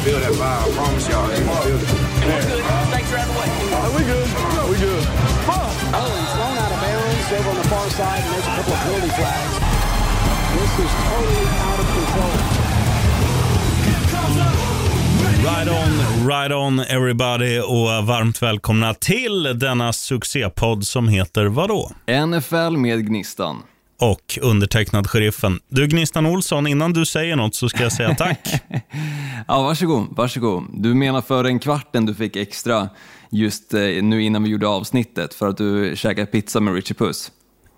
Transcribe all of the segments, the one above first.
gonna feel that vibe. I promise y'all, they gonna feel it. Thanks for having way. Are we good? we good. Oh, he's thrown out of bounds over on the far side, and there's a couple of penalty flags. This is totally out of control. Right on, right on everybody och varmt välkomna till denna succépodd som heter vadå? NFL med Gnistan. Och undertecknad sheriffen. Du Gnistan Olsson, innan du säger något så ska jag säga tack. Ja, varsågod, varsågod. Du menar för den kvarten du fick extra just eh, nu innan vi gjorde avsnittet för att du käkade pizza med Richie Puss?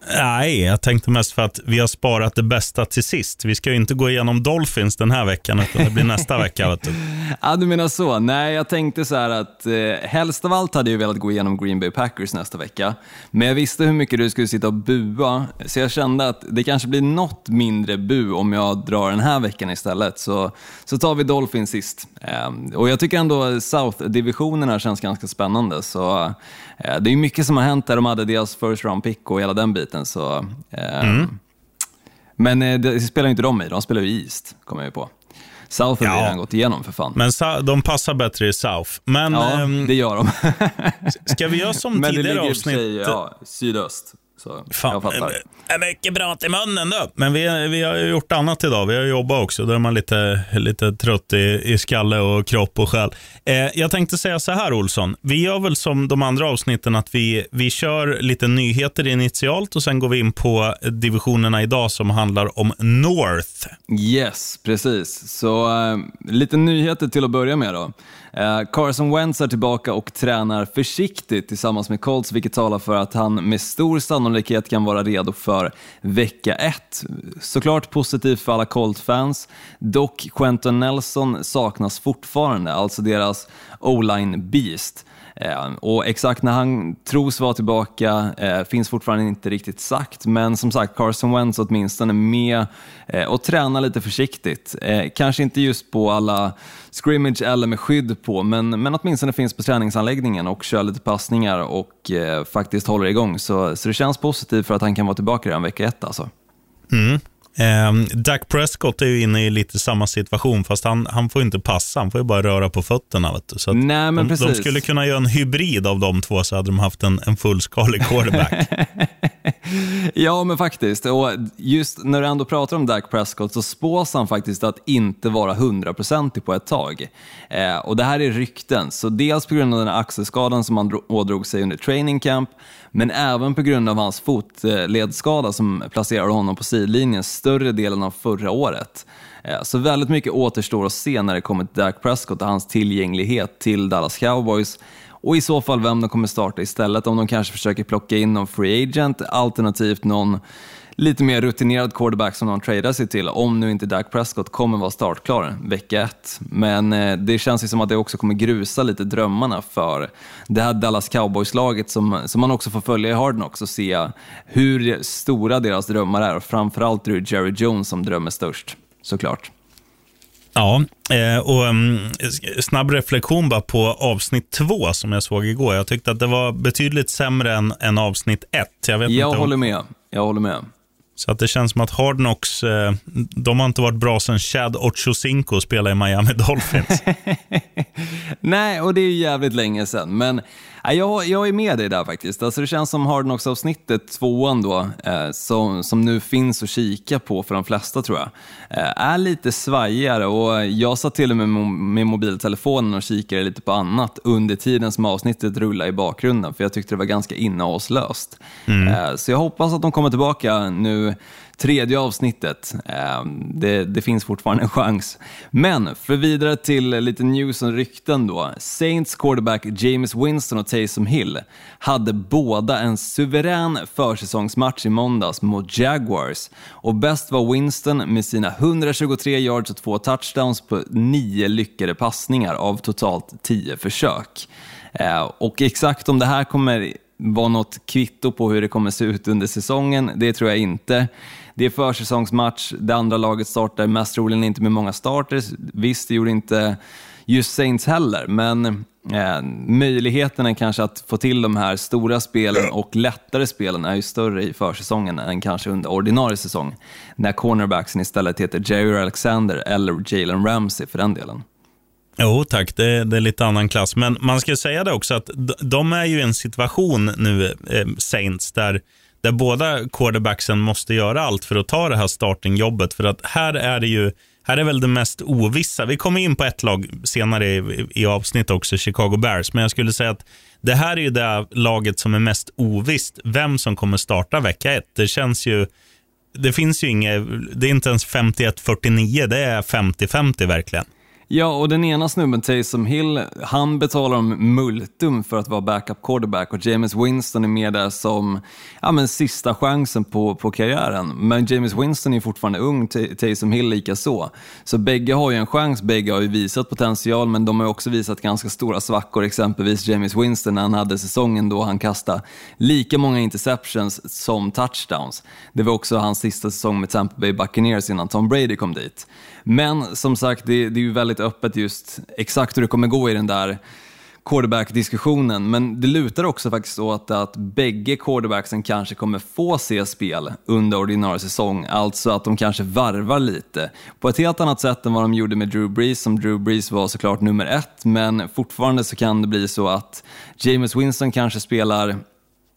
Nej, jag tänkte mest för att vi har sparat det bästa till sist. Vi ska ju inte gå igenom Dolphins den här veckan, utan det blir nästa vecka. Vet du. Ja, du menar så. Nej, jag tänkte så här att eh, helst av allt hade jag velat gå igenom Green Bay Packers nästa vecka. Men jag visste hur mycket du skulle sitta och bua, så jag kände att det kanske blir något mindre bu om jag drar den här veckan istället. Så, så tar vi Dolphins sist. Eh, och jag tycker ändå South-divisionerna känns ganska spännande. Så det är mycket som har hänt där. De hade deras first round pick och hela den biten. Så, eh, Men eh, det spelar ju inte de i, de spelar ju East, kommer jag ju på. South har Ja. redan gått igenom för fan. Men de passar bättre i South. Men ja, ehm, det gör de. ska vi göra som Men det tidigare ligger i avsnitt? sig, ja, sydöst. Så Fan, jag fattar. är mycket prat i munnen då. Men vi, vi har ju gjort annat idag. Vi har jobbat också. Då är man lite, lite trött i, i skalle och kropp och själ. Eh, jag tänkte säga så här, Olsson. Vi gör väl som de andra avsnitten att vi, vi kör lite nyheter initialt och sen går vi in på divisionerna idag som handlar om North. Yes, precis. Så eh, lite nyheter till att börja med då. Eh, Carson Wentz är tillbaka och tränar försiktigt tillsammans med Colts, vilket talar för att han med stor sannolikhet kan vara redo för vecka ett. Såklart positivt för alla Colt-fans. Dock, Quentin Nelson saknas fortfarande, alltså deras O-line beast. Eh, och exakt när han tros vara tillbaka eh, finns fortfarande inte riktigt sagt, men som sagt Carson Wentz åtminstone med eh, och tränar lite försiktigt. Eh, kanske inte just på alla scrimmage eller med skydd på, men, men åtminstone finns på träningsanläggningen och kör lite passningar och eh, faktiskt håller igång. Så, så det känns positivt för att han kan vara tillbaka redan vecka ett alltså. Mm. Eh, Dak Prescott är ju inne i lite samma situation, fast han, han får inte passa. Han får ju bara röra på fötterna. Vet du. Så Nej, men de, de skulle kunna göra en hybrid av de två, så hade de haft en, en fullskalig quarterback. Ja, men faktiskt. Och just när du ändå pratar om Dak Prescott så spås han faktiskt att inte vara hundraprocentig på ett tag. Eh, och det här är rykten, så dels på grund av den här axelskadan som han ådrog sig under training camp, men även på grund av hans fotledsskada som placerade honom på sidlinjen större delen av förra året. Eh, så väldigt mycket återstår att se när det kommer till Dak Prescott och hans tillgänglighet till Dallas Cowboys och i så fall vem de kommer starta istället, om de kanske försöker plocka in någon free agent, alternativt någon lite mer rutinerad quarterback som de tradar sig till, om nu inte Dak Prescott kommer vara startklar vecka ett. Men eh, det känns ju som att det också kommer grusa lite drömmarna för det här Dallas Cowboys-laget som, som man också får följa i Harden också och se hur stora deras drömmar är och framförallt är det Jerry Jones som drömmer störst, såklart. Ja, eh, och um, snabb reflektion bara på avsnitt två som jag såg igår. Jag tyckte att det var betydligt sämre än, än avsnitt ett. Jag, vet Jag inte om- håller med. Jag håller med. Så att det känns som att Hard Knocks, eh, de har inte varit bra sedan Chad Ochocinco spelade i Miami Dolphins. Nej, och det är ju jävligt länge sedan. Men jag, jag är med dig där faktiskt. Alltså, det känns som Hard Knocks-avsnittet, tvåan då, eh, som, som nu finns att kika på för de flesta tror jag, eh, är lite svajigare. Och jag satt till och med med, mobiltelefonen och kikade lite på annat under tiden som avsnittet rullade i bakgrunden, för jag tyckte det var ganska innehållslöst. Eh, så jag hoppas att de kommer tillbaka nu tredje avsnittet. Ehm, det, det finns fortfarande en chans. Men för vidare till lite news och rykten då. Saints quarterback James Winston och Taysom Hill hade båda en suverän försäsongsmatch i måndags mot Jaguars. Och bäst var Winston med sina 123 yards och två touchdowns på nio lyckade passningar av totalt 10 försök. Ehm, och exakt om det här kommer vara något kvitto på hur det kommer se ut under säsongen, det tror jag inte. Det är försäsongsmatch, det andra laget startar mest troligen inte med många starters. Visst, det gjorde inte just Saints heller, men eh, möjligheterna kanske att få till de här stora spelen och lättare spelen är ju större i försäsongen än kanske under ordinarie säsong, när cornerbacksen istället heter Jerry Alexander eller Jalen Ramsey för den delen. Jo tack, det, det, är lite annan klass. Men man ska säga det också att de är ju i en situation nu, eh, Saints, där, där båda quarterbacksen måste göra allt för att ta det här startingjobbet. För att här är det ju här är väl det mest ovissa. Vi kommer in på ett lag senare i, i avsnitt också, Chicago Bears. Men jag skulle säga att det här är ju det laget som är mest ovisst. Vem som kommer starta vecka ett. Det känns ju... Det finns ju inget... Det är inte ens 51-49, det är 50-50 verkligen. Ja, och den ena snubben, Taysom Hill, han betalar om multum för att vara backup quarterback och James Winston är med där som ja, men sista chansen på, på karriären. Men James Winston är fortfarande ung, Taysom Hill lika så. Så bägge har ju en chans, bägge har ju visat potential, men de har också visat ganska stora svackor, exempelvis James Winston när han hade säsongen då han kastade lika många interceptions som touchdowns. Det var också hans sista säsong med Tampa Bay Buccaneers innan Tom Brady kom dit. Men som sagt, det, det är ju väldigt öppet just exakt hur det kommer gå i den där quarterback-diskussionen, men det lutar också faktiskt åt att bägge quarterbacksen kanske kommer få se spel under ordinarie säsong, alltså att de kanske varvar lite. På ett helt annat sätt än vad de gjorde med Drew Brees, som Drew Brees var såklart nummer ett, men fortfarande så kan det bli så att James Winston kanske spelar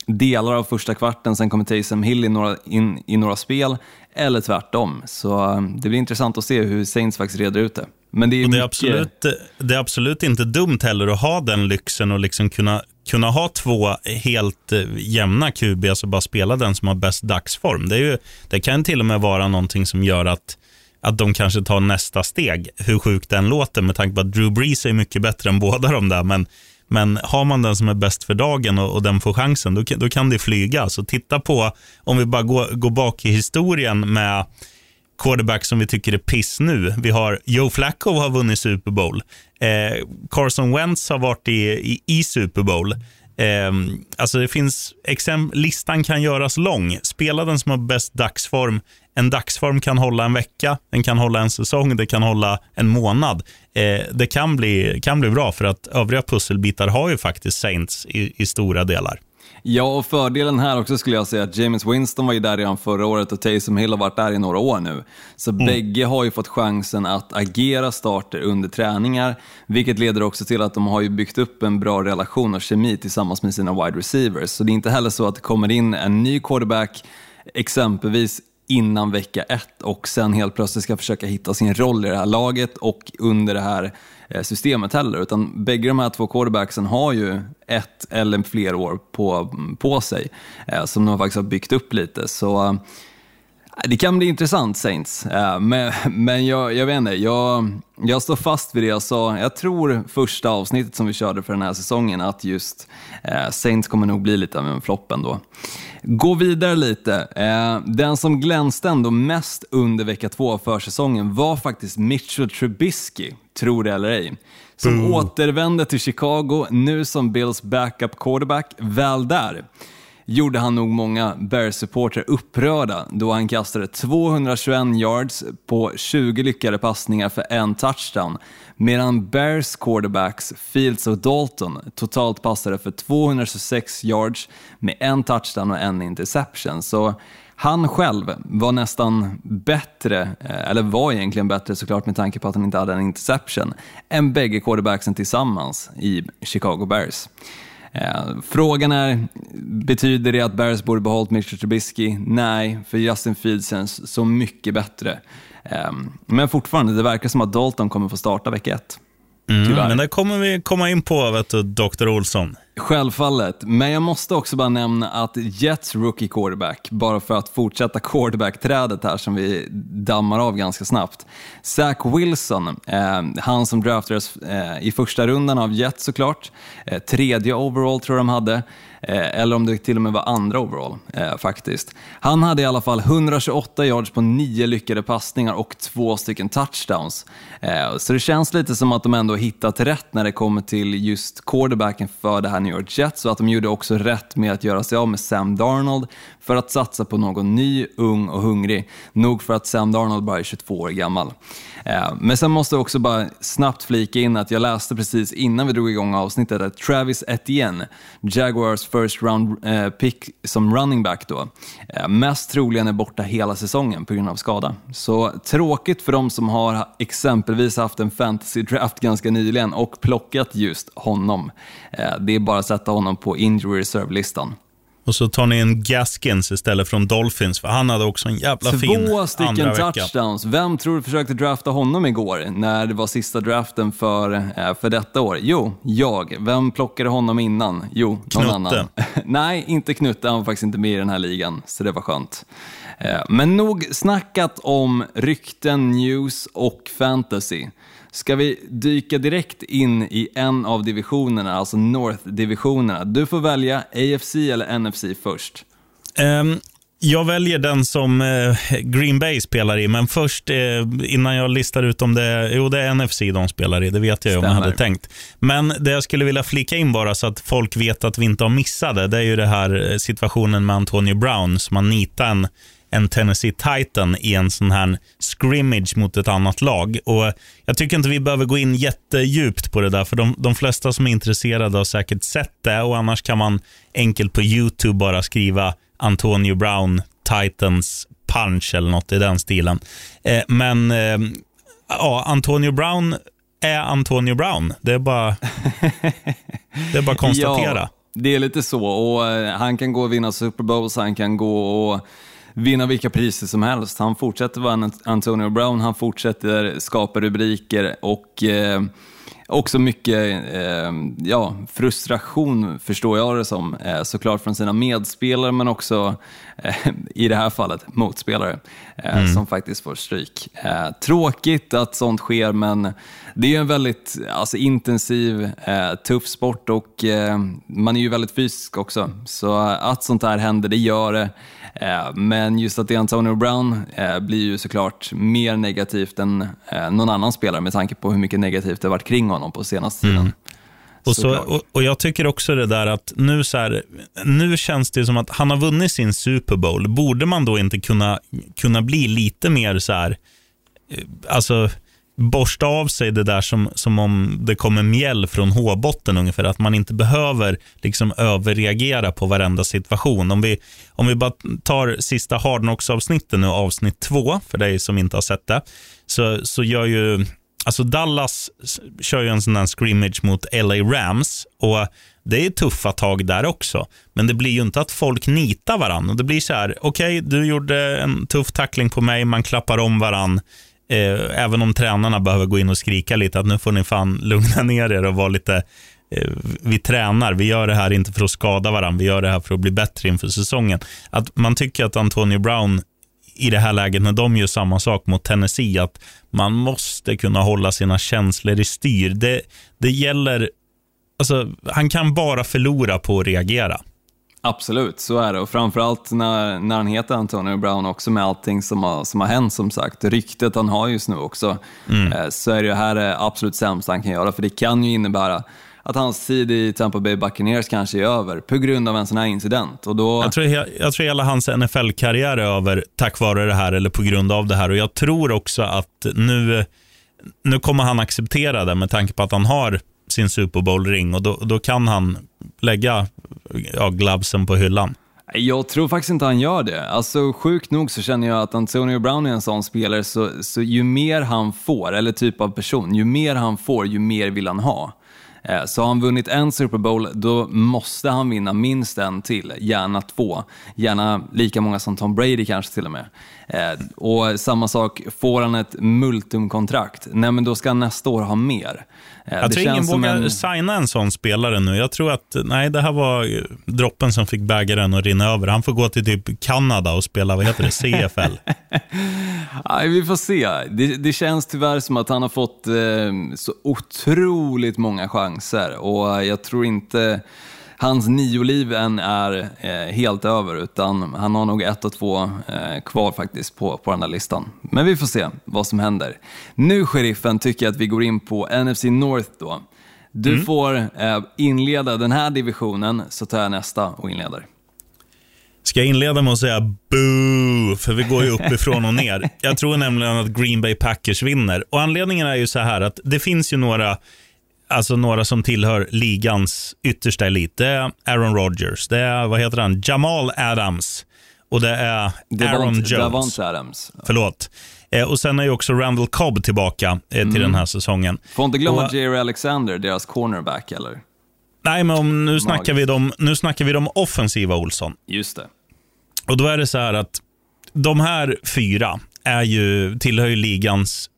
delar av första kvarten, sen kommer Taysom Hill in, några, in i några spel, eller tvärtom. Så eh, det blir intressant att se hur Saints faktiskt reder ut det. Men det är, det är, absolut, det är absolut inte dumt heller att ha den lyxen och liksom kunna, kunna ha två helt eh, jämna QB, alltså bara spela den som har bäst dagsform. Det, är ju, det kan till och med vara någonting som gör att att de kanske tar nästa steg, hur sjukt den låter, med tanke på att Drew Brees är mycket bättre än båda de där. Men men har man den som är bäst för dagen och, och den får chansen, då, då kan det flyga. Så titta på, om vi bara går, går bak i historien med quarterback som vi tycker är piss nu. Vi har Joe Flacco har vunnit Super Bowl. Eh, Carson Wentz har varit i, i, i Super Bowl. Eh, alltså det finns listan kan göras lång. Spela den som har bäst dagsform. En dagsform kan hålla en vecka, den kan hålla en säsong, det kan hålla en månad. Eh, det kan bli, kan bli bra för att övriga pusselbitar har ju faktiskt Saints i, i stora delar. Ja, och fördelen här också skulle jag säga att James Winston var ju där redan förra året och Taysom Hill har varit där i några år nu. Så mm. bägge har ju fått chansen att agera starter under träningar, vilket leder också till att de har ju byggt upp en bra relation och kemi tillsammans med sina wide receivers. Så det är inte heller så att det kommer in en ny quarterback, exempelvis innan vecka ett och sen helt plötsligt ska försöka hitta sin roll i det här laget och under det här eh, systemet heller. Utan bägge de här två quarterbacksen har ju ett eller fler år på, på sig eh, som de faktiskt har byggt upp lite. Så eh, det kan bli intressant Saints, men, men jag, jag vet inte, jag, jag står fast vid det jag sa. Jag tror första avsnittet som vi körde för den här säsongen att just Saints kommer nog bli lite av en flopp ändå. Gå vidare lite. Eh, den som glänste ändå mest under vecka två av försäsongen var faktiskt Mitchell Trubisky, tror det eller ej. Som mm. återvände till Chicago, nu som Bills backup quarterback, väl där gjorde han nog många Bears-supportrar upprörda då han kastade 221 yards på 20 lyckade passningar för en touchdown medan Bears quarterbacks Fields och Dalton totalt passade för 226 yards med en touchdown och en interception. Så han själv var nästan bättre, eh, eller var egentligen bättre såklart med tanke på att han inte hade en interception, än bägge quarterbacksen tillsammans i Chicago Bears. Eh, frågan är, betyder det att Bears borde behållit Mitchell Trubisky? Nej, för Justin Fields känns så mycket bättre. Ehm, men fortfarande, det verkar som att Dalton kommer få starta vecka ett. Mm, men det kommer vi komma in på, vet du, Dr. Olsson. Självfallet, men jag måste också bara nämna att Jets rookie quarterback, bara för att fortsätta quarterback-trädet här som vi dammar av ganska snabbt. Zach Wilson, eh, han som draftades eh, i första rundan av Jets såklart, eh, tredje overall tror jag de hade, eh, eller om det till och med var andra overall eh, faktiskt. Han hade i alla fall 128 yards på nio lyckade passningar och två stycken touchdowns. Eh, så det känns lite som att de ändå hittat rätt när det kommer till just quarterbacken för det här New York Jets och att de gjorde också rätt med att göra sig av med Sam Darnold för att satsa på någon ny, ung och hungrig. Nog för att Sam Darnold bara är 22 år gammal. Eh, men sen måste jag också bara snabbt flika in att jag läste precis innan vi drog igång avsnittet att Travis Etienne, Jaguars first round eh, pick som running back då, eh, mest troligen är borta hela säsongen på grund av skada. Så tråkigt för de som har exempelvis haft en fantasy draft ganska nyligen och plockat just honom. Det är bara att sätta honom på injury reserve-listan. Och så tar ni en Gaskins istället från Dolphins, för han hade också en jävla Två fin Två stycken andra touchdowns. Vecka. Vem tror du försökte drafta honom igår när det var sista draften för, eh, för detta år? Jo, jag. Vem plockade honom innan? Jo, någon Knutte. annan. Nej, inte Knutte. Han var faktiskt inte med i den här ligan, så det var skönt. Eh, men nog snackat om rykten, news och fantasy. Ska vi dyka direkt in i en av divisionerna, alltså North-divisionerna? Du får välja AFC eller NFC först. Um, jag väljer den som eh, Green Bay spelar i, men först eh, innan jag listar ut om det är, jo det är NFC de spelar i, det vet jag ju om jag hade tänkt. Men det jag skulle vilja flika in bara så att folk vet att vi inte har missat det, det är ju det här eh, situationen med Antonio Brown som har nitat en en Tennessee Titan i en sån här scrimmage mot ett annat lag. Och Jag tycker inte vi behöver gå in jättedjupt på det där, för de, de flesta som är intresserade har säkert sett det och annars kan man enkelt på YouTube bara skriva Antonio Brown Titans punch eller något i den stilen. Eh, men eh, ja, Antonio Brown är Antonio Brown. Det är bara, det är bara att konstatera. Ja, det är lite så och eh, han kan gå och vinna Super Bowls, han kan gå och vinna vilka priser som helst. Han fortsätter vara Antonio Brown, han fortsätter skapa rubriker och eh, också mycket eh, ja, frustration, förstår jag det som, eh, såklart från sina medspelare men också eh, i det här fallet motspelare eh, mm. som faktiskt får stryk. Eh, tråkigt att sånt sker men det är en väldigt alltså, intensiv, eh, tuff sport och man är ju väldigt fysisk också. Så att sånt här händer, det gör det. Eh, men just att det är Antonio Brown eh, blir ju såklart mer negativt än eh, någon annan spelare med tanke på hur mycket negativt det varit kring honom på senaste tiden. Mm. Och, så, och, och, Jag tycker också det där att nu, så här, nu känns det som att han har vunnit sin Super Bowl. Borde man då inte kunna, kunna bli lite mer så här, alltså borsta av sig det där som, som om det kommer mjäll från håbotten ungefär. Att man inte behöver liksom överreagera på varenda situation. Om vi, om vi bara tar sista Hardnox-avsnittet nu, avsnitt två, för dig som inte har sett det, så, så gör ju Alltså Dallas kör ju en sån där scrimmage mot LA Rams och det är tuffa tag där också. Men det blir ju inte att folk nitar varandra. Det blir så här, okej, okay, du gjorde en tuff tackling på mig, man klappar om varandra eh, även om tränarna behöver gå in och skrika lite, att nu får ni fan lugna ner er och vara lite eh, vi tränar, vi gör det här inte för att skada varandra, vi gör det här för att bli bättre inför säsongen. Att man tycker att Antonio Brown i det här läget när de gör samma sak mot Tennessee, att man måste kunna hålla sina känslor i styr. Det, det gäller, alltså, han kan bara förlora på att reagera. Absolut, så är det. Och framförallt när, när han heter Antonio Brown också med allting som har, som har hänt som sagt. Ryktet han har just nu också. Mm. Eh, så är det här det absolut sämsta han kan göra. För det kan ju innebära att hans tid i Tampa Bay Buccaneers kanske är över på grund av en sån här incident. Och då... jag, tror, jag tror hela hans NFL-karriär är över tack vare det här eller på grund av det här. Och Jag tror också att nu, nu kommer han acceptera det med tanke på att han har sin Super Bowl-ring och då, då kan han lägga ja, glovesen på hyllan. Jag tror faktiskt inte han gör det. Alltså sjukt nog så känner jag att Antonio Brown är en sån spelare så, så ju mer han får, eller typ av person, ju mer han får, ju mer vill han ha. Eh, så har han vunnit en Super Bowl, då måste han vinna minst en till, gärna två. Gärna lika många som Tom Brady kanske till och med. Eh, och samma sak, får han ett multumkontrakt, nej men då ska han nästa år ha mer. Eh, jag det tror ingen vågar en... signa en sån spelare nu. Jag tror att nej, det här var droppen som fick bägaren att rinna över. Han får gå till typ Kanada och spela, vad heter det, CFL? nej, vi får se. Det, det, känns tyvärr som att han har fått eh, så otroligt många chanser och jag tror inte hans nio liv än är eh, helt över, utan han har nog ett och två eh, kvar faktiskt på, på den här listan. Men vi får se vad som händer. Nu, sheriffen, tycker jag att vi går in på NFC North då. Du Mm. får eh, inleda den här divisionen, så tar jag nästa och inleder. Ska jag inleda med att säga boo, för vi går ju uppifrån och ner. Jag tror nämligen att Green Bay Packers vinner. Och Anledningen är ju så här att det finns ju några, alltså några som tillhör ligans yttersta elit. Det är Aaron Rodgers, det är, vad heter han, Jamal Adams och det är Aaron Davant- Jones. Davante Adams. Förlåt. Eh, och sen är ju också Randall Cobb tillbaka eh, till den här säsongen. Får inte glömma Och- Jerry Alexander, deras cornerback, eller? Nej, men om, nu, snackar Magiskt. vi de, nu snackar vi de offensiva Olsson. Just det. Och då är det så här att de här fyra är ju, tillhör ju ligans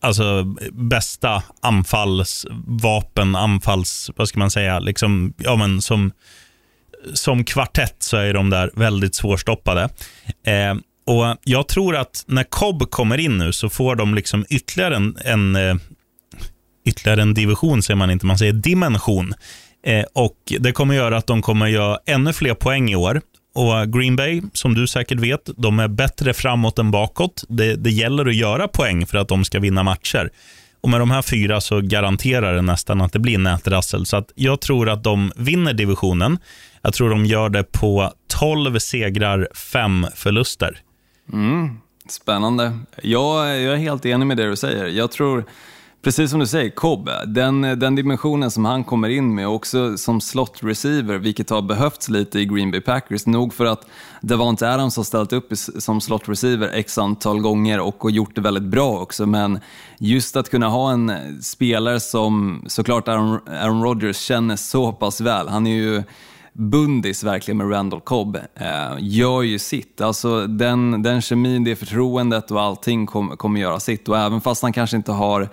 alltså, bästa anfallsvapen, anfalls, vad ska man säga, liksom, ja, men som, som kvartett så är de där väldigt svårstoppade. Eh, och Jag tror att när Cobb kommer in nu så får de liksom ytterligare en, en eh, ytterligare en division, säger man inte, man säger dimension. Eh, och Det kommer göra att de kommer göra ännu fler poäng i år. Och eh, Green Bay, som du säkert vet, de är bättre framåt än bakåt. Det, det gäller att göra poäng för att de ska vinna matcher. Och Med de här fyra så garanterar det nästan att det blir nätrassel. Så att jag tror att de vinner divisionen. Jag tror de gör det på 12 segrar, 5 förluster. Mm, spännande. Jag, jag är helt enig med det du säger. Jag tror, precis som du säger, Cobb, den, den dimensionen som han kommer in med, också som slot receiver, vilket har behövts lite i Green Bay Packers, nog för att Davante Adams har ställt upp som slot receiver x antal gånger och gjort det väldigt bra också, men just att kunna ha en spelare som såklart Aaron, Aaron Rodgers känner så pass väl, han är ju bundis verkligen med Randall Cobb eh, gör ju sitt. Alltså den, den kemin, det förtroendet och allting kom, kommer göra sitt. Och även fast han kanske inte har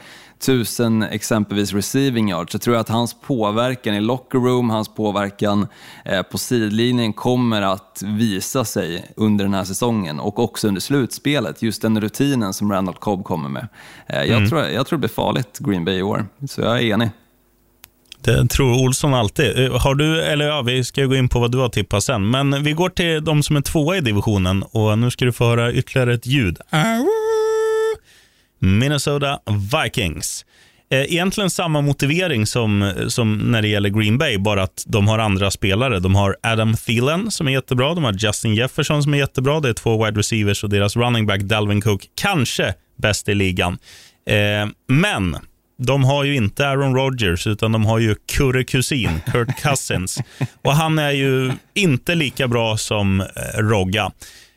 tusen exempelvis receiving yards så tror jag att hans påverkan i locker room, hans påverkan eh, på sidlinjen kommer att visa sig under den här säsongen och också under slutspelet. Just den rutinen som Randall Cobb kommer med. Eh, jag, tror, jag tror det blir farligt Green Bay i år, så jag är enig. Det tror Olsson alltid. Eh, Har du, eller ja, vi ska gå in på vad du har tippat sen. Men vi går till de som är tvåa i divisionen och nu ska du få höra ytterligare ett ljud. Minnesota Vikings. Eh, Egentligen samma motivering som, som när det gäller Green Bay, bara att de har andra spelare. De har Adam Thielen som är jättebra, de har Justin Jefferson som är jättebra. Det är två wide receivers och deras running back Dalvin Cook, kanske bäst i ligan. Eh, men de har ju inte Aaron Rodgers, utan de har ju Kurre Kusin, Kurt Cousins. Och han är ju inte lika bra som eh, Rogga.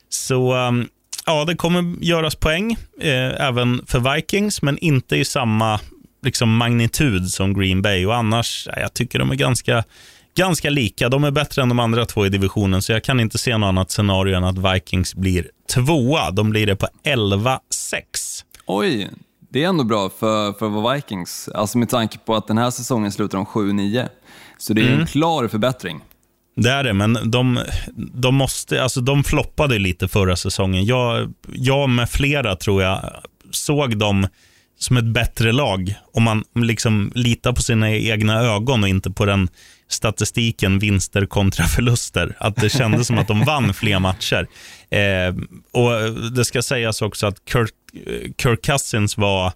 Så um, ja, det kommer göras poäng eh, även för Vikings, men inte i samma liksom, magnitud som Green Bay. Och annars, ja, jag tycker de är ganska, ganska lika. De är bättre än de andra två i divisionen, så jag kan inte se något annat scenario än att Vikings blir tvåa. De blir det på 11-6. Oj, det är ändå bra för, för vår Vikings. Alltså med tanke på att den här säsongen slutar om 7-9. Så det är Mm. en klar förbättring. Det är det, men de, de, måste, alltså de floppade lite förra säsongen. Jag, jag med flera tror jag såg dem som ett bättre lag. Om man liksom litar på sina egna ögon och inte på den statistiken vinster kontra förluster. Att det kändes som att de vann fler matcher. Eh, och Det ska sägas också att Kirk, eh, Kirk Cousins var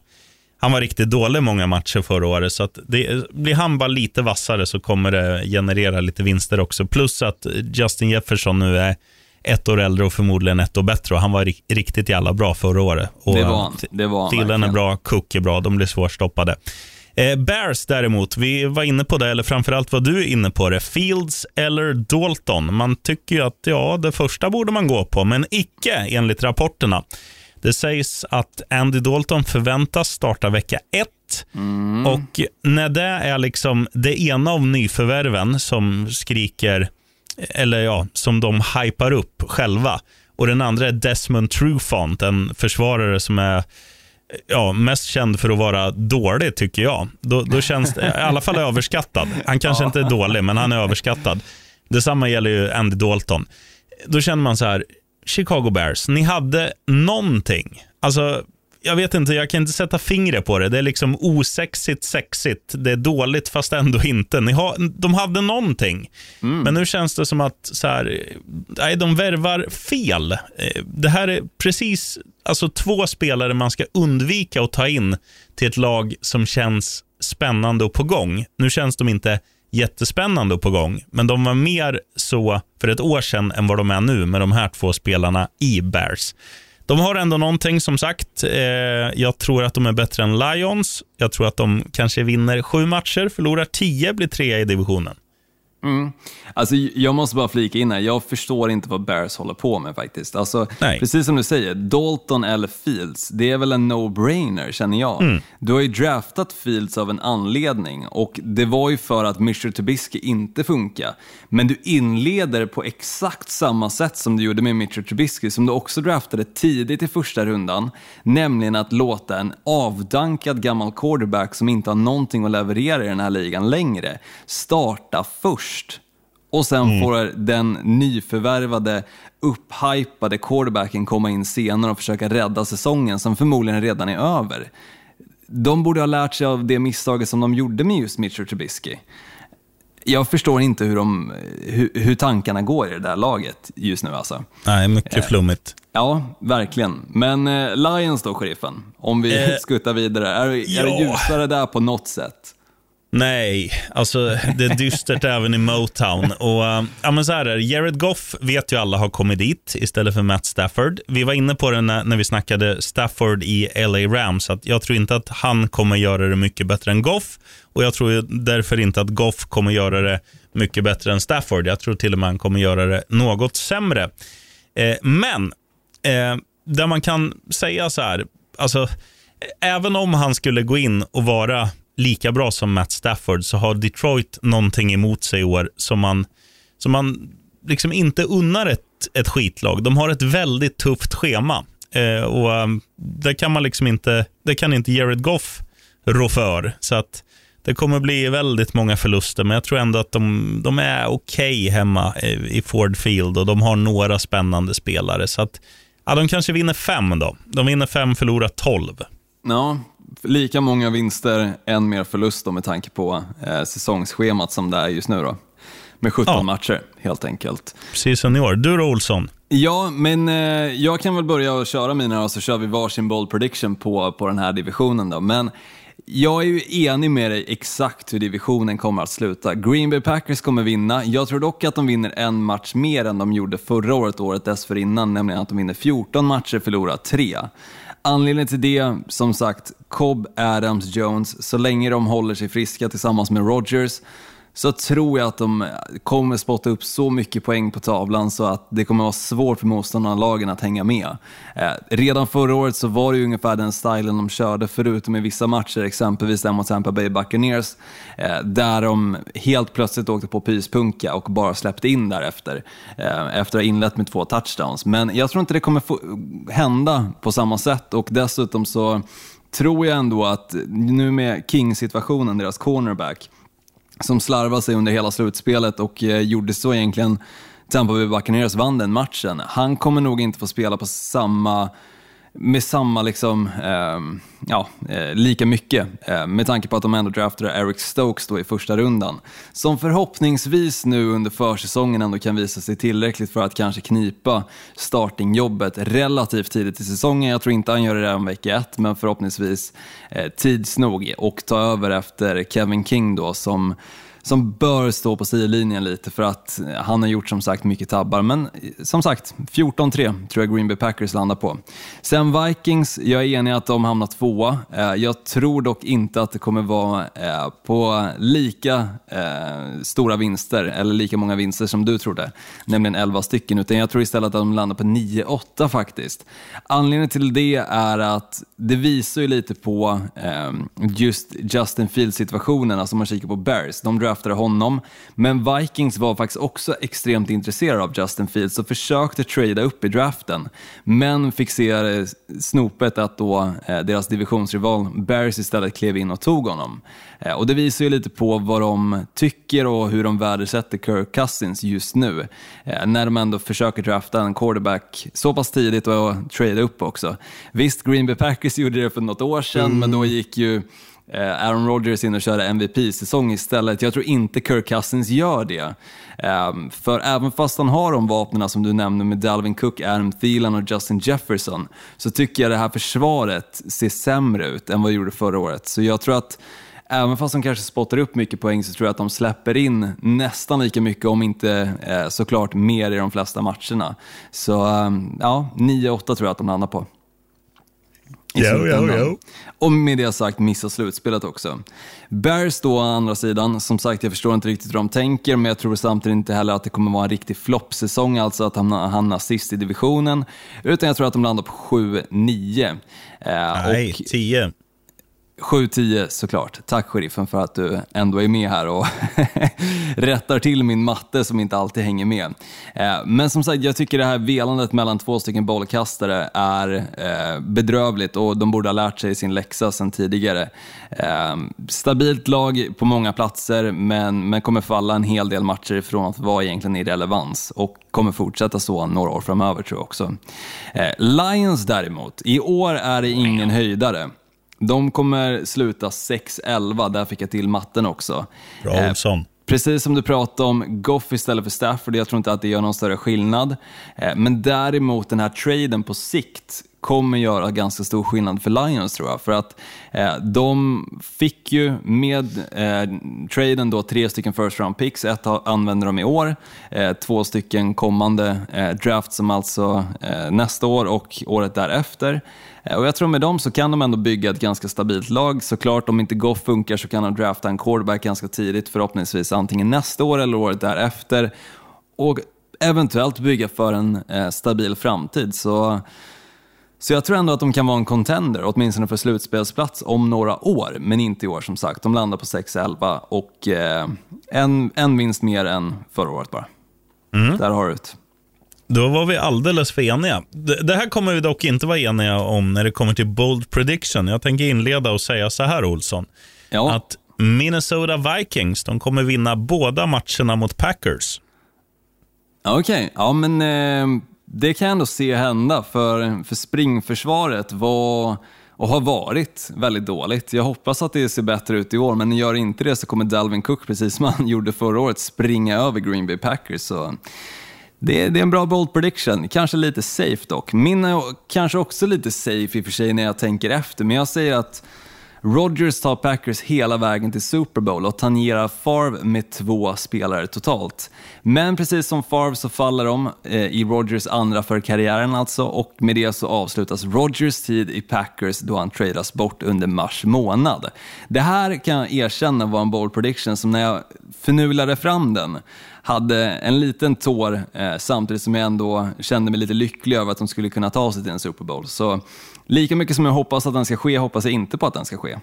han var riktigt dålig många matcher förra året, så att det, blir han bara lite vassare så kommer det generera lite vinster också. Plus att Justin Jefferson nu är ett år äldre och förmodligen ett år bättre och han var ri- riktigt jävla bra förra året. Och Det var han. Det var han Thielen är bra, Cook är bra, de blir svårstoppade. Eh, Bears däremot, vi var inne på det, eller framförallt var du inne på det. Fields eller Dalton? Man tycker ju att ja, det första borde man gå på, men icke enligt rapporterna. Det sägs att Andy Dalton förväntas starta vecka ett. Och när det är liksom det ena av nyförvärven som skriker, eller ja, som de hypar upp själva. Och den andra är Desmond Trufant, en försvarare som är ja, mest känd för att vara dålig, tycker jag. Då, då känns det, i alla fall överskattad. Han kanske inte är dålig, men han är överskattad. Detsamma gäller ju Andy Dalton. Då känner man så här, Chicago Bears, ni hade någonting. Alltså, jag vet inte, jag kan inte sätta fingret på det. Det är liksom osexigt sexigt. Det är dåligt fast ändå inte. Ni har, de hade någonting. Men nu känns det som att så här, nej, de värvar fel. Eh, Det här är precis alltså, två spelare man ska undvika att ta in till ett lag som känns spännande och på gång. Nu känns de inte jättespännande och på gång, men de var mer så för ett år sedan än vad de är nu med de här två spelarna i Bears. De har ändå någonting som sagt. Eh, jag tror att de är bättre än Lions. Jag tror att de kanske vinner sju matcher, förlorar tio, blir trea i divisionen. Mm. Alltså, jag måste bara flika in här, jag förstår inte vad Bears håller på med faktiskt. Alltså, precis som du säger, Dalton eller Fields, det är väl en no-brainer känner jag. Mm. Du har ju draftat Fields av en anledning och det var ju för att Mr. Trubisky inte funkar. Men du inleder på exakt samma sätt som du gjorde med Mr. Trubisky, som du också draftade tidigt i första rundan, nämligen att låta en avdankad gammal quarterback som inte har någonting att leverera i den här ligan längre starta först först och sen mm. får den nyförvärvade, upphypade quarterbacken komma in senare och försöka rädda säsongen som förmodligen redan är över. De borde ha lärt sig av det misstaget som de gjorde med just Mitchell Trubisky. Jag förstår inte hur, de, hur, hur, tankarna går i det där laget just nu. Alltså. Nej, mycket eh, flummigt. Ja, verkligen. Men eh, Lions då, sheriffen? Om vi eh, skuttar vidare. Är, ja. är det ljusare där på något sätt? Nej, alltså det är dystert även i Motown. Och, äh, ja, men så här är det. Jared Goff vet ju alla har kommit dit istället för Matt Stafford. Vi var inne på det när, när vi snackade Stafford i LA Rams. Att jag tror inte att han kommer göra det mycket bättre än Goff. Och jag tror därför inte att Goff kommer göra det mycket bättre än Stafford. Jag tror till och med han kommer göra det något sämre. Eh, men, eh, där man kan säga så här. Alltså, även om han skulle gå in och vara lika bra som Matt Stafford så har Detroit någonting emot sig i år som man, som man liksom inte unnar ett, ett skitlag. De har ett väldigt tufft schema. Eh, och um, det kan man liksom inte, det kan inte Jared Goff rå för. Så att det kommer bli väldigt många förluster, men jag tror ändå att de, de är okej okay hemma i Ford Field och de har några spännande spelare. Så att, ja, de kanske vinner fem då. De vinner fem, förlorar tolv. Ja, lika många vinster, en mer förlust då med tanke på eh, säsongsschemat som det är just nu. Då. Med 17 ja. matcher helt enkelt. Precis som i år. Du då Olsson? Ja, men eh, jag kan väl börja och köra mina och så kör vi varsin bold prediction på, på den här divisionen. Då. Men jag är ju enig med dig exakt hur divisionen kommer att sluta. Green Bay Packers kommer vinna. Jag tror dock att de vinner en match mer än de gjorde förra året, året dessförinnan, nämligen att de vinner 14 matcher, förlorar 3. Anledningen till det, som sagt, Cobb, Adams, Jones, så länge de håller sig friska tillsammans med Rodgers så tror jag att de kommer spotta upp så mycket poäng på tavlan så att det kommer vara svårt för motståndarlagen att hänga med. Eh, redan förra året så var det ju ungefär den stilen de körde, förutom i vissa matcher, exempelvis den mot Tampa Bay Buccaneers, eh, där de helt plötsligt åkte på pyspunka och bara släppte in därefter, eh, efter att ha inlett med två touchdowns. Men jag tror inte det kommer hända på samma sätt och dessutom så tror jag ändå att nu med King-situationen, deras cornerback, som slarvade sig under hela slutspelet och eh, gjorde så egentligen Tampa Bay Buccaneers vann den matchen. Han kommer nog inte få spela på samma med samma, liksom, eh, ja, eh, lika mycket eh, med tanke på att de ändå draftade Eric Stokes då i första rundan. Som förhoppningsvis nu under försäsongen ändå kan visa sig tillräckligt för att kanske knipa startingjobbet relativt tidigt i säsongen. Jag tror inte han gör det redan vecka ett, men förhoppningsvis eh, tids nog och ta över efter Kevin King då som som bör stå på sidlinjen lite för att eh, han har gjort som sagt mycket tabbar. Men eh, som sagt, 14-3 tror jag Green Bay Packers landar på. Sen Vikings, jag är enig att de hamnar tvåa. Eh, jag tror dock inte att det kommer vara på lika stora vinster, eller lika många vinster som du trodde, nämligen 11 stycken, utan jag tror istället att de landar på 9-8 faktiskt. Anledningen till det är att det visar ju lite på just Justin Fields situationen, alltså om man kikar på Bears. De draftade honom. Men Vikings var faktiskt också extremt intresserade av Justin Fields och försökte trada upp i draften. Men fick se eh, snopet att då eh, deras divisionsrival Bears istället klev in och tog honom. Eh, och det visar ju lite på vad de tycker och hur de värdesätter Kirk Cousins just nu. När de ändå försöker drafta en quarterback så pass tidigt och trada upp också. Visst, Green Bay Packers gjorde det för något år sedan, mm. men då gick ju Eh, Aaron Rodgers in och köra MVP-säsong istället. Jag tror inte Kirk Cousins gör det. Eh, för även fast han har de vapnen som du nämnde med Dalvin Cook, Adam Thielen och Justin Jefferson så tycker jag det här försvaret ser sämre ut än vad det gjorde förra året. Så jag tror att även fast de kanske spottar upp mycket poäng så tror jag att de släpper in nästan lika mycket, om inte eh, såklart mer i de flesta matcherna. Så eh, ja, 9-8 tror jag att de landar på i Jo, jo, slutändan. jo. Och med det sagt missa slutspelet också. Bears då å andra sidan, som sagt jag förstår inte riktigt hur de tänker, men jag tror samtidigt inte heller att det kommer vara en riktig floppsäsong, alltså att hamna, hamna sist i divisionen, utan jag tror att de landar på 7-9. Eh, Nej, och 10. 7-10 såklart. Tack sheriffen för att du ändå är med här och rättar till min matte som inte alltid hänger med. Eh, men som sagt, jag tycker det här velandet mellan två stycken bollkastare är eh, bedrövligt och de borde ha lärt sig sin läxa sedan tidigare. Eh, stabilt lag på många platser men, men kommer falla en hel del matcher ifrån att vara egentligen irrelevans och kommer fortsätta så några år framöver tror jag också. Lions däremot, i år är det ingen höjdare. De kommer sluta 6-11, där fick jag till matten också. Bra Eh, Olsson. Precis som du pratade om, Goff istället för Stafford, jag tror inte att det gör någon större skillnad. Eh, Men däremot den här traden på sikt kommer göra ganska stor skillnad för Lions tror jag. För att eh, de fick ju med eh, traden då tre stycken first round picks, ett använder de i år, eh, två stycken kommande eh, drafts som alltså eh, nästa år och året därefter. Eh, och jag tror med dem så kan de ändå bygga ett ganska stabilt lag. Såklart om inte Goff funkar så kan de drafta en quarterback ganska tidigt, förhoppningsvis antingen nästa år eller året därefter. Och eventuellt bygga för en eh, stabil framtid. Så, så jag tror ändå att de kan vara en contender, åtminstone för slutspelsplats om några år. Men inte i år som sagt. De landar på 6-11 och eh, en, en vinst mer än förra året bara. Där har du det. Då var vi alldeles för eniga. Det, här kommer vi dock inte vara eniga om när det kommer till bold prediction. Jag tänker inleda och säga så här, Olsson. Ja. Att Minnesota Vikings de kommer vinna båda matcherna mot Packers. Okej, ja men eh, det kan jag ändå se hända för, för springförsvaret var och har varit väldigt dåligt. Jag hoppas att det ser bättre ut i år, men gör inte det så kommer Dalvin Cook, precis som han gjorde förra året, springa över Green Bay Packers. Så det, det är en bra bold prediction, kanske lite safe dock. Min är kanske också lite safe i och för sig när jag tänker efter, men jag säger att Rodgers tar Packers hela vägen till Super Bowl och tangerar Favre med två spelare totalt. Men precis som Favre så faller de eh, i Rodgers andra för karriären alltså och med det så avslutas Rodgers tid i Packers då han tradas bort under mars månad. Det här kan jag erkänna var en bold prediction som när jag förnulade fram den hade en liten tår eh, samtidigt som jag ändå kände mig lite lycklig över att de skulle kunna ta sig till en Super Bowl. Så lika mycket som jag hoppas att den ska ske hoppas jag inte på att den ska ske.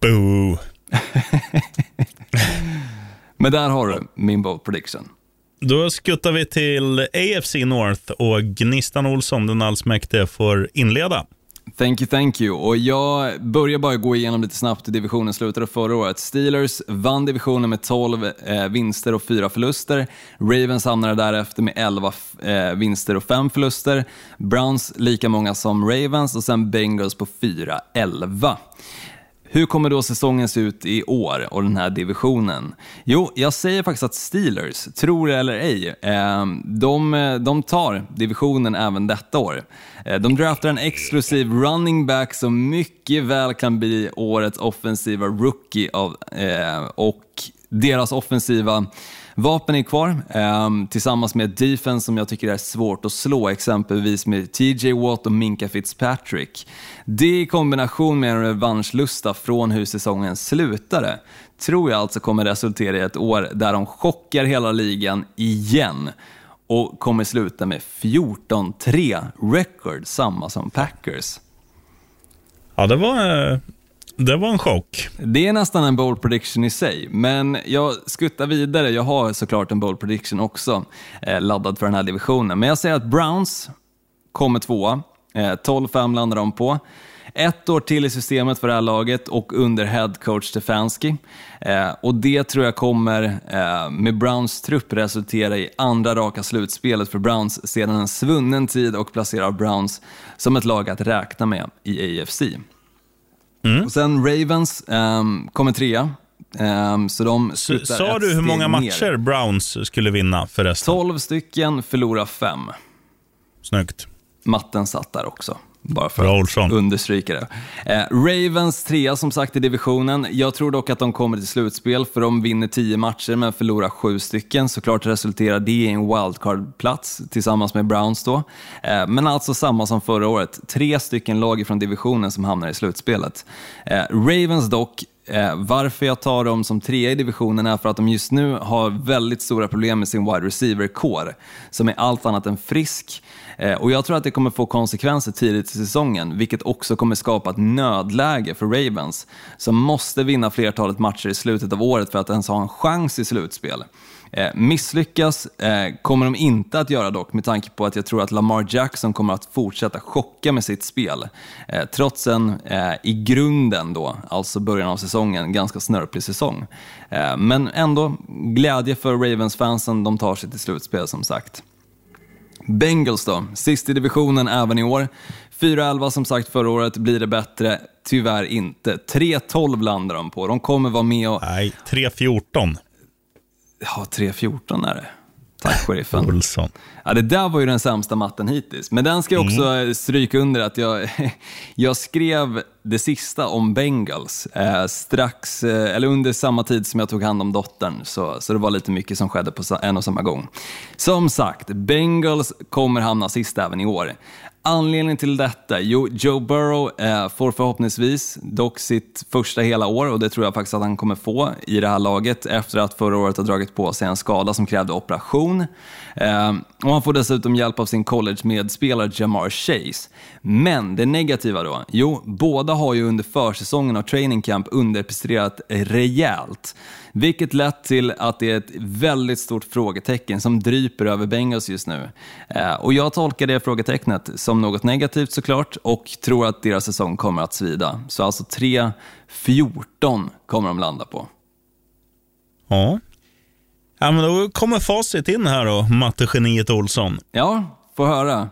Boo! Men där har du min bold prediction. Då skuttar vi till AFC North och Gnistan Olsson, den allsmäktige, får inleda. Thank you, thank you. Och jag börjar bara gå igenom lite snabbt hur divisionen slutade förra året. Steelers vann divisionen med 12 eh, vinster och 4 förluster. Ravens hamnade därefter med 11 eh, vinster och 5 förluster. Browns lika många som Ravens och sen Bengals på 4-11. Hur kommer då säsongen se ut i år och den här divisionen? Jo, jag säger faktiskt att Steelers, tror det eller ej, eh, de, eh, de tar divisionen även detta år. Eh, de draftar en exklusiv running back som mycket väl kan bli årets offensiva rookie av, och deras offensiva vapen är kvar, eh, tillsammans med ett defense som jag tycker är svårt att slå, exempelvis med TJ Watt och Minka Fitzpatrick. Det i kombination med en revanschlusta från hur säsongen slutade, tror jag alltså kommer resultera i ett år där de chockar hela ligan igen och kommer sluta med 14-3 record, samma som Packers. Ja, det var, eh, det var en chock. Det är nästan en bold prediction i sig, men jag skuttar vidare. Jag har såklart en bold prediction också eh, laddad för den här divisionen. Men jag säger att Browns kommer tvåa. Eh, 12-5 landar de på. Ett år till i systemet för det här laget och under headcoach Stefanski. Eh, och det tror jag kommer eh, med Browns trupp resultera i andra raka slutspelet för Browns sedan en svunnen tid och placerar Browns som ett lag att räkna med i AFC. Och sen Ravens ehm, kommer trea. Ehm, så de S- slutar Sa du hur många ner. matcher Browns skulle vinna förresten? 12 stycken, förlorar fem. Snyggt. Matten satt där också. Bara för Bra, att understryka det. Eh, Ravens trea som sagt i divisionen. Jag tror dock att de kommer till slutspel för de vinner tio matcher men förlorar sju stycken. Såklart resulterar det i en wildcard-plats tillsammans med Browns då. Eh, men alltså samma som förra året. Tre stycken lag från divisionen som hamnar i slutspelet. Eh, Ravens dock Eh, varför jag tar dem som trea i divisionen är för att de just nu har väldigt stora problem med sin wide receiver-kår som är allt annat än frisk. Eh, och jag tror att det kommer få konsekvenser tidigt i säsongen, vilket också kommer skapa ett nödläge för Ravens, som måste vinna flertalet matcher i slutet av året för att ens ha en chans i slutspel. Eh, misslyckas eh, kommer de inte att göra dock med tanke på att jag tror att Lamar Jackson kommer att fortsätta chocka med sitt spel. Eh, trots en i grunden då, alltså början av säsongen, ganska snörplig säsong. Men ändå glädje för Ravens-fansen, de tar sig till slutspel som sagt. Bengals då, sist i divisionen även i år. 4-11 som sagt förra året, blir det bättre? Tyvärr inte. 3-12 landar de på. De kommer vara med och... Nej, 3-14. Ja, 3-14 är det. Tack sheriffen. Olsson. Ja, det där var ju den sämsta matten hittills. Men den ska jag också mm. stryka under att jag, jag skrev det sista om Bengals eh, strax, eh, eller under samma tid som jag tog hand om dottern. Så, så det var lite mycket som skedde på en och samma gång. Som sagt, Bengals kommer hamna sist även i år. Anledningen till detta? Jo, Joe Burrow eh, får förhoppningsvis dock sitt första hela år och det tror jag faktiskt att han kommer få i det här laget efter att förra året ha dragit på sig en skada som krävde operation. Eh, och han får dessutom hjälp av sin college-medspelare Jamar Chase. Men det negativa då? Jo, båda har ju under försäsongen av training camp underpresterat rejält. Vilket lett till att det är ett väldigt stort frågetecken som dryper över Bengals just nu. Eh, och jag tolkar det frågetecknet som något negativt såklart och tror att deras säsong kommer att svida. Så alltså 3-14 kommer de landa på. Ja. Ja, men då kommer facit in här då, mattegeniet Olsson. Ja, få höra.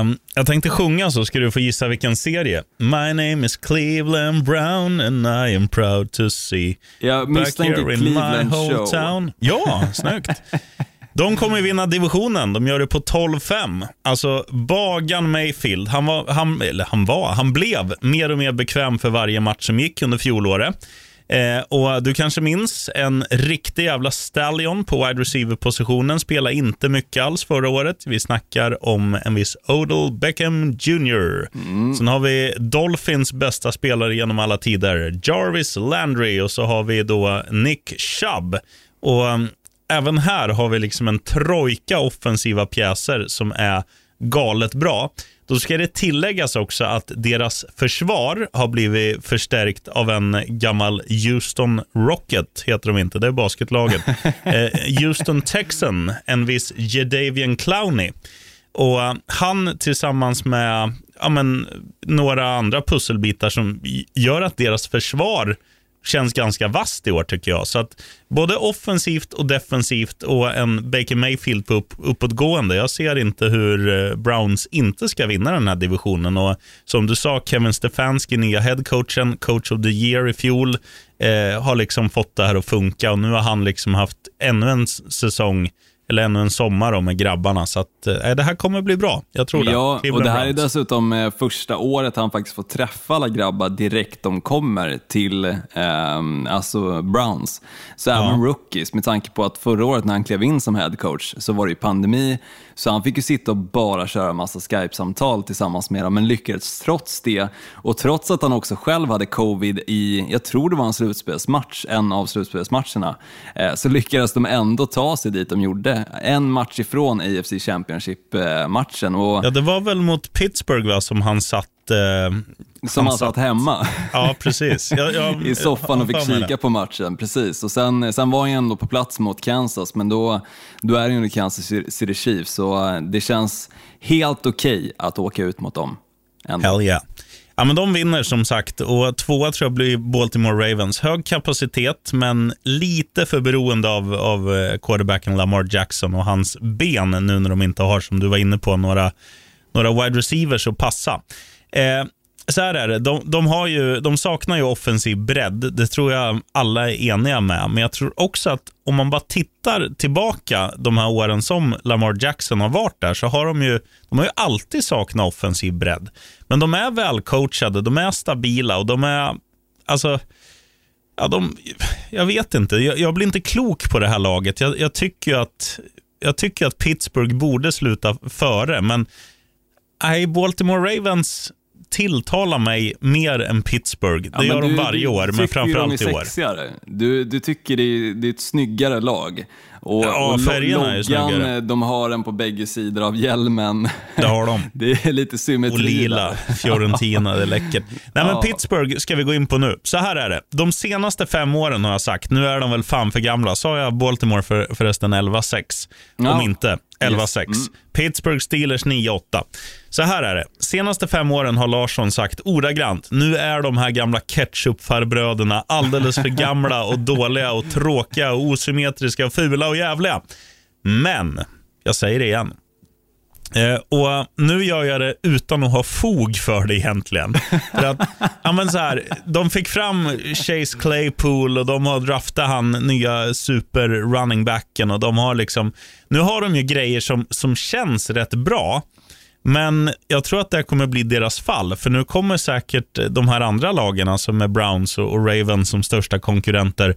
Um, jag tänkte sjunga så ska du få gissa vilken serie. My name is Cleveland Brown and I am proud to see. Jag misstänkte Cleveland Show. Ja, snyggt. De kommer vinna divisionen. De gör det på 12-5. Alltså, Bagan Mayfield, han var, han, eller han var, han blev mer och mer bekväm för varje match som gick under fjolåret. Eh, och Du kanske minns en riktig jävla stallion på wide receiver-positionen. Spelade inte mycket alls förra året. Vi snackar om en viss Odell Beckham Jr. Mm. Sen har vi Dolphins bästa spelare genom alla tider, Jarvis Landry. Och så har vi då Nick Chubb. Och um, Även här har vi liksom en trojka offensiva pjäser som är galet bra. Då ska det tilläggas också att deras försvar har blivit förstärkt av en gammal Houston Rocket, heter de inte, det är basketlaget. eh, Houston Texan, en viss Jadavian Clowney. Och Han tillsammans med ja, men, några andra pusselbitar som gör att deras försvar känns ganska vast i år tycker jag. Så att både offensivt och defensivt och en Baker Mayfield på upp, uppåtgående. Jag ser inte hur eh, Browns inte ska vinna den här divisionen. Och som du sa, Kevin Stefanski, nya headcoachen, coach of the year i fjol, eh, har liksom fått det här att funka och nu har han liksom haft ännu en säsong eller ännu en sommar med grabbarna. Så att, eh, det här kommer bli bra. Jag tror det. Ja, och det här är dessutom eh, första året han faktiskt får träffa alla grabbar direkt de kommer till eh, alltså Browns. Så ja. även rookies, med tanke på att förra året när han klev in som head coach så var det ju pandemi, så han fick ju sitta och bara köra massa Skype-samtal tillsammans med dem, men lyckades trots det. Och trots att han också själv hade covid i, jag tror det var en slutspelsmatch, en av slutspelsmatcherna, eh, så lyckades de ändå ta sig dit de gjorde. En match ifrån AFC Championship-matchen. Ja, det var väl mot Pittsburgh va, som han satt Eh, som han satt hemma ja, precis. Jag, jag, i soffan och fick kika på matchen. Precis. Och sen, sen var han ändå på plats mot Kansas, men då, då är det ju Kansas City Chiefs, så eh, det känns helt okej okay att åka ut mot dem. Ändå. Hell yeah. Ja, men de vinner som sagt och tvåa tror jag blir Baltimore Ravens. Hög kapacitet, men lite för beroende av, av eh, quarterbacken Lamar Jackson och hans ben nu när de inte har, som du var inne på, några, några wide receivers att passa. Eh, så här är det. De, de, har ju, de saknar ju offensiv bredd. Det tror jag alla är eniga med. Men jag tror också att om man bara tittar tillbaka de här åren som Lamar Jackson har varit där, så har de ju, de har ju alltid saknat offensiv bredd. Men de är välcoachade, de är stabila och de är, alltså, ja, de, jag vet inte. Jag, jag blir inte klok på det här laget. Jag, jag tycker att jag tycker att Pittsburgh borde sluta före, men nej, Baltimore Ravens tilltalar mig mer än Pittsburgh. Det ja, gör de varje år, men framförallt i år. Du, du tycker det är, det är ett snyggare lag. Och, ja, och färgerna är snyggare. De har den på bägge sidor av hjälmen. Det har de. det är lite symmetri. Och lila, Fiorentina, det är läckert. Nej, men Pittsburgh ska vi gå in på nu. Så här är det. De senaste fem åren har jag sagt, nu är de väl fan för gamla. Sa jag Baltimore för, förresten 11-6? Ja. Om inte, 11-6. Yes. Mm. Pittsburgh Steelers 9-8. Så här är det. Senaste fem åren har Larsson sagt ordagrant, nu är de här gamla ketchupfarbröderna alldeles för gamla och dåliga och tråkiga och osymmetriska och fula och jävliga. Men, jag säger det igen. Eh, och Nu gör jag det utan att ha fog för det egentligen. för att, ja, men så här, de fick fram Chase Claypool och de har draftat han nya super running backen och de har liksom, nu har de ju grejer som, som känns rätt bra. Men jag tror att det kommer bli deras fall, för nu kommer säkert de här andra lagen, alltså med Browns och Ravens som största konkurrenter,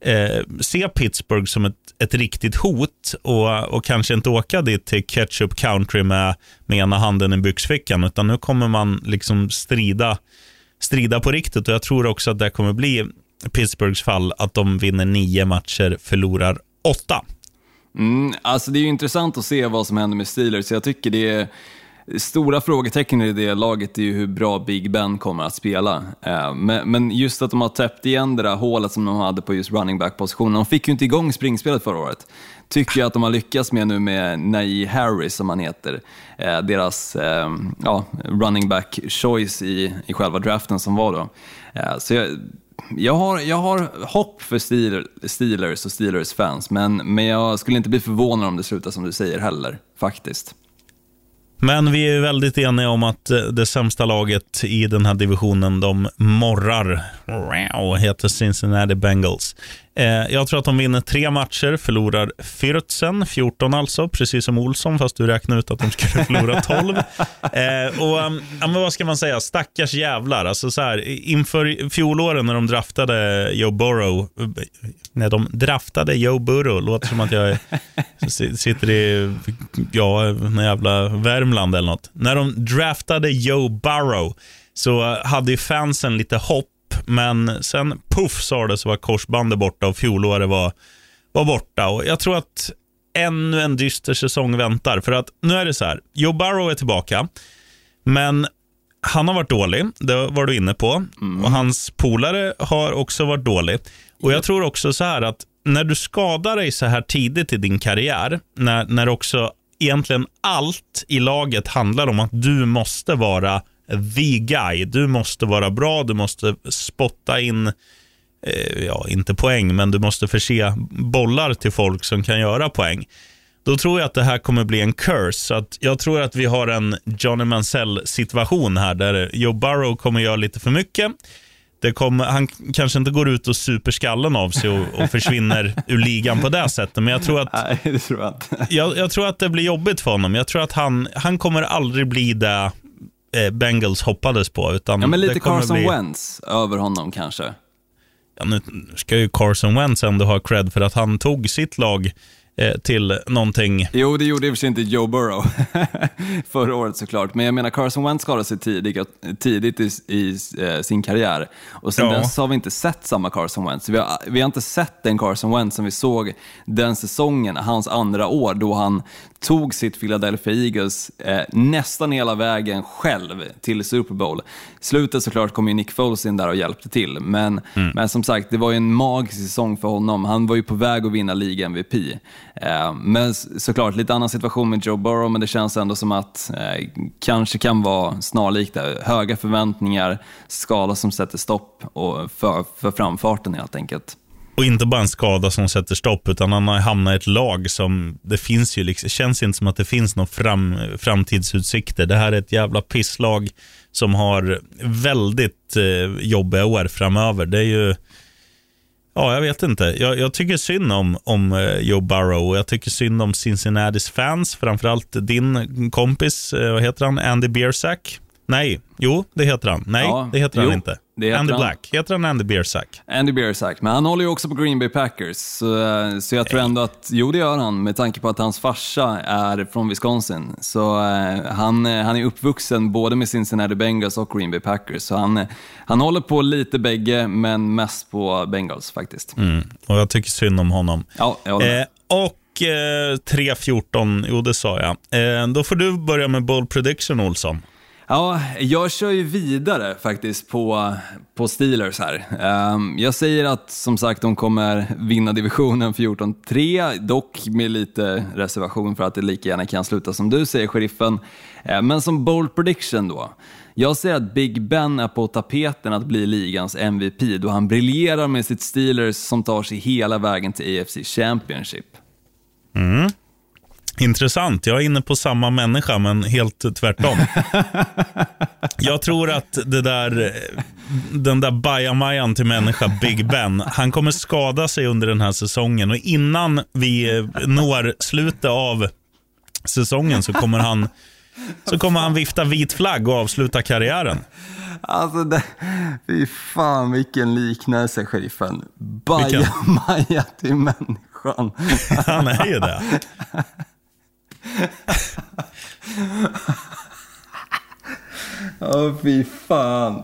eh, se Pittsburgh som ett, ett riktigt hot och, och kanske inte åka dit till ketchup country med, med ena handen i byxfickan, utan nu kommer man liksom strida, strida på riktigt och jag tror också att det kommer bli Pittsburghs fall, att de vinner nio matcher, förlorar åtta. Mm, alltså det är intressant att se vad som händer med Steelers. Jag tycker det är stora frågetecken i det laget är ju hur bra Big Ben kommer att spela. Eh, men just att de har täppt igen det där hålet som de hade på just running back-positionen. De fick ju inte igång springspelet förra året. Tycker jag att de har lyckats med nu med Najee Harris, som han heter. Eh, deras eh, ja, running back choice i, i själva draften som var då. Så jag, jag har, jag har hopp för Steelers och Steelers-fans, men, men jag skulle inte bli förvånad om det slutar som du säger heller, faktiskt. Men vi är väldigt eniga om att eh, det sämsta laget i den här divisionen, de morrar, och heter Cincinnati Bengals. Eh, jag tror att de vinner tre matcher, förlorar 14, 14 alltså, precis som Olsson, fast du räknade ut att de skulle förlora 12. Eh, och, ja, men vad ska man säga, stackars jävlar. Alltså, så här, inför fjolåren när de draftade Joe Burrow, när de draftade Joe Burrow, låter som att jag sitter i ja, jävla Värmland eller något. När de draftade Joe Burrow så hade fansen lite hopp men sen puff sa det så var korsbandet borta och fjolåret var, var borta. Och jag tror att ännu en dyster säsong väntar. För att nu är det så här, Joe Burrow är tillbaka, men han har varit dålig, det var du inne på. Mm. Och hans polare har också varit dålig. Och jag tror också så här att när du skadar dig så här tidigt i din karriär, när, när också egentligen allt i laget handlar om att du måste vara the guy. Du måste vara bra, du måste spotta in, eh, ja inte poäng, men du måste förse bollar till folk som kan göra poäng. Då tror jag att det här kommer bli en curse. Så att jag tror att vi har en Johnny Mansell situation här där Joe Burrow kommer göra lite för mycket. Kommer, han kanske inte går ut och super skallen av sig och, och försvinner ur ligan på det sättet. Men jag tror att, Nej, det tror jag. Jag, jag, tror att det blir jobbigt för honom. Jag tror att han, han kommer aldrig bli det Bengals hoppades på. Utan ja, men lite Carson bli... Wentz över honom kanske. Ja, nu ska ju Carson Wentz ändå ha cred för att han tog sitt lag Eh, till någonting. Jo, det gjorde i och för sig inte Joe Burrow förra året såklart, men jag menar Carson Wentz skadade sig tidigt, tidigt i, i uh, sin karriär och sen ja. dess har vi inte sett samma Carson Wentz. Vi har, vi har inte sett den Carson Wentz som vi såg den säsongen, hans andra år, då han tog sitt Philadelphia Eagles eh, nästan hela vägen själv till Super Bowl. Slutet såklart kom ju Nick Foles in där och hjälpte till, men, mm. men som sagt, det var ju en magisk säsong för honom. Han var ju på väg att vinna liga-MVP. Eh, men såklart, lite annan situation med Joe Burrow, men det känns ändå som att eh, kanske kan vara snarlikt där. Höga förväntningar, skala som sätter stopp och för, för framfarten helt enkelt. Och inte bara en skada som sätter stopp, utan han har hamnat i ett lag som, det finns ju liksom, känns inte som att det finns några fram, framtidsutsikter. Det här är ett jävla pisslag som har väldigt eh, jobbiga år framöver. Det är ju, ja jag vet inte. Jag, jag tycker synd om, om eh, Joe Burrow och jag tycker synd om Cincinnatis fans, framförallt din kompis, eh, vad heter han, Andy Biersack. Nej, jo, det heter han. Nej, Ja, det heter han jo, inte. heter Andy han. Black. Heter han Andy Biersack? Andy Biersack, men han håller ju också på Green Bay Packers. Så, så jag tror ändå att, jo det gör han, med tanke på att hans farsa är från Wisconsin. Så eh, han, eh, han är uppvuxen både med Cincinnati Bengals och Green Bay Packers. Så han, eh, han håller på lite bägge, men mest på Bengals faktiskt. Mm. Och jag tycker synd om honom. Ja, jag håller med. Eh, och eh, 3-14, jo det sa jag. Eh, då får du börja med bold prediction, Olsson. Ja, jag kör ju vidare faktiskt på, på Steelers här. Ehm, jag säger att som sagt de kommer vinna divisionen 14-3, dock med lite reservation för att det lika gärna kan sluta som du säger, sheriffen. Ehm, men som bold prediction då. Jag säger att Big Ben är på tapeten att bli ligans MVP då han briljerar med sitt Steelers som tar sig hela vägen till AFC Championship. Mm. Intressant. Jag är inne på samma människa, men helt tvärtom. jag tror att det där, den där bajamajan till människa, Big Ben, han kommer skada sig under den här säsongen. Och innan vi når slutet av säsongen så kommer han, så kommer han vifta vit flagg och avsluta karriären. Alltså, det, fy fan vilken liknelse, sheriffen. Bajamaja till människan. Han är ju det. Åh, fy fan.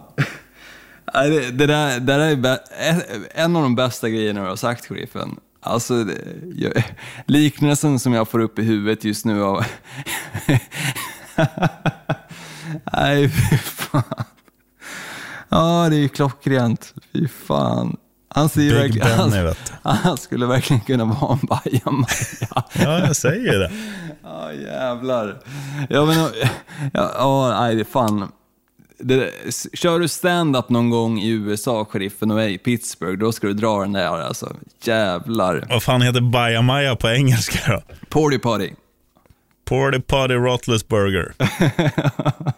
Det, det, där, det där är en av de bästa grejerna du har sagt, sheriffen. Alltså, det, jag, liknelsen som jag får upp i huvudet just nu av... Nej, fy fan. Ja, det är ju klockrent. Fy fan. Han, ser Big verkligen, Ben, han, vet. han skulle verkligen kunna vara en bajamaja. Ja, jag säger det. Ja, jävlar. Ja, men, ja, ja, nej, det är fan. Det, kör du stand-up någon gång i USA, sheriffen, och är i Pittsburgh, då ska du dra den där alltså. Jävlar. Vad fan heter bajamaja på engelska då? Porty potty. Porty Potty Rotless Burger.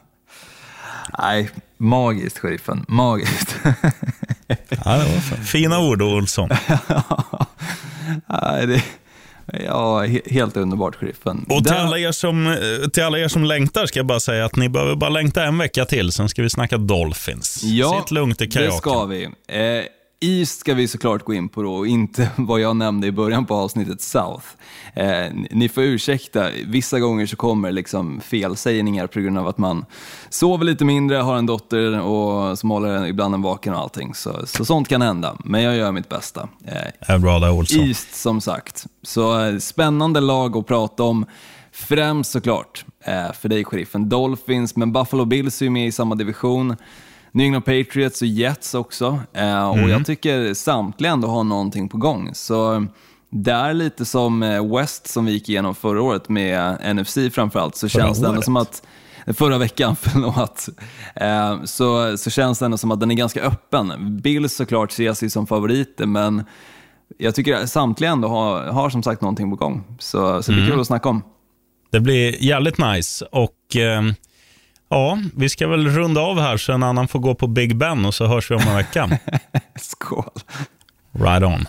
Nej, magiskt, sheriffen. Magiskt. Ja, det var. Fina ord, Olsson. det, ja, he- helt underbart, sheriffen. Och till alla, er som, eh, till alla er som längtar ska jag bara säga att ni behöver bara längta en vecka till, sen ska vi snacka Dolphins. Ja, Sitt lugnt i det kajaken. ska vi. East ska vi såklart gå in på då, och inte vad jag nämnde i början på avsnittet South. Eh, ni får ursäkta, vissa gånger så kommer liksom felsägningar på grund av att man sover lite mindre, har en dotter och som håller ibland en vaken och allting. Så, så sånt kan hända, men jag gör mitt bästa. Eh. East som sagt. Så eh, spännande lag att prata om. Främst såklart eh, för dig sheriffen Dolphins, men Buffalo Bills är ju med i samma division. New England Patriots och Jets också. Eh, och jag tycker samtliga ändå har någonting på gång. Så eh, det är lite som eh, West som vi gick igenom förra året med NFC framförallt, så Förra känns det ändå året? som att Förra veckan, förlåt. Eh, så, så känns det ändå som att den är ganska öppen. Bills såklart ses ju som favoriter, men jag tycker att samtliga ändå har, har som sagt någonting på gång. Så, så det blir kul att snacka om. Det blir jävligt nice. Och eh, ja, vi ska väl runda av här så en annan får gå på Big Ben och så hörs vi om en vecka. Skål! right on.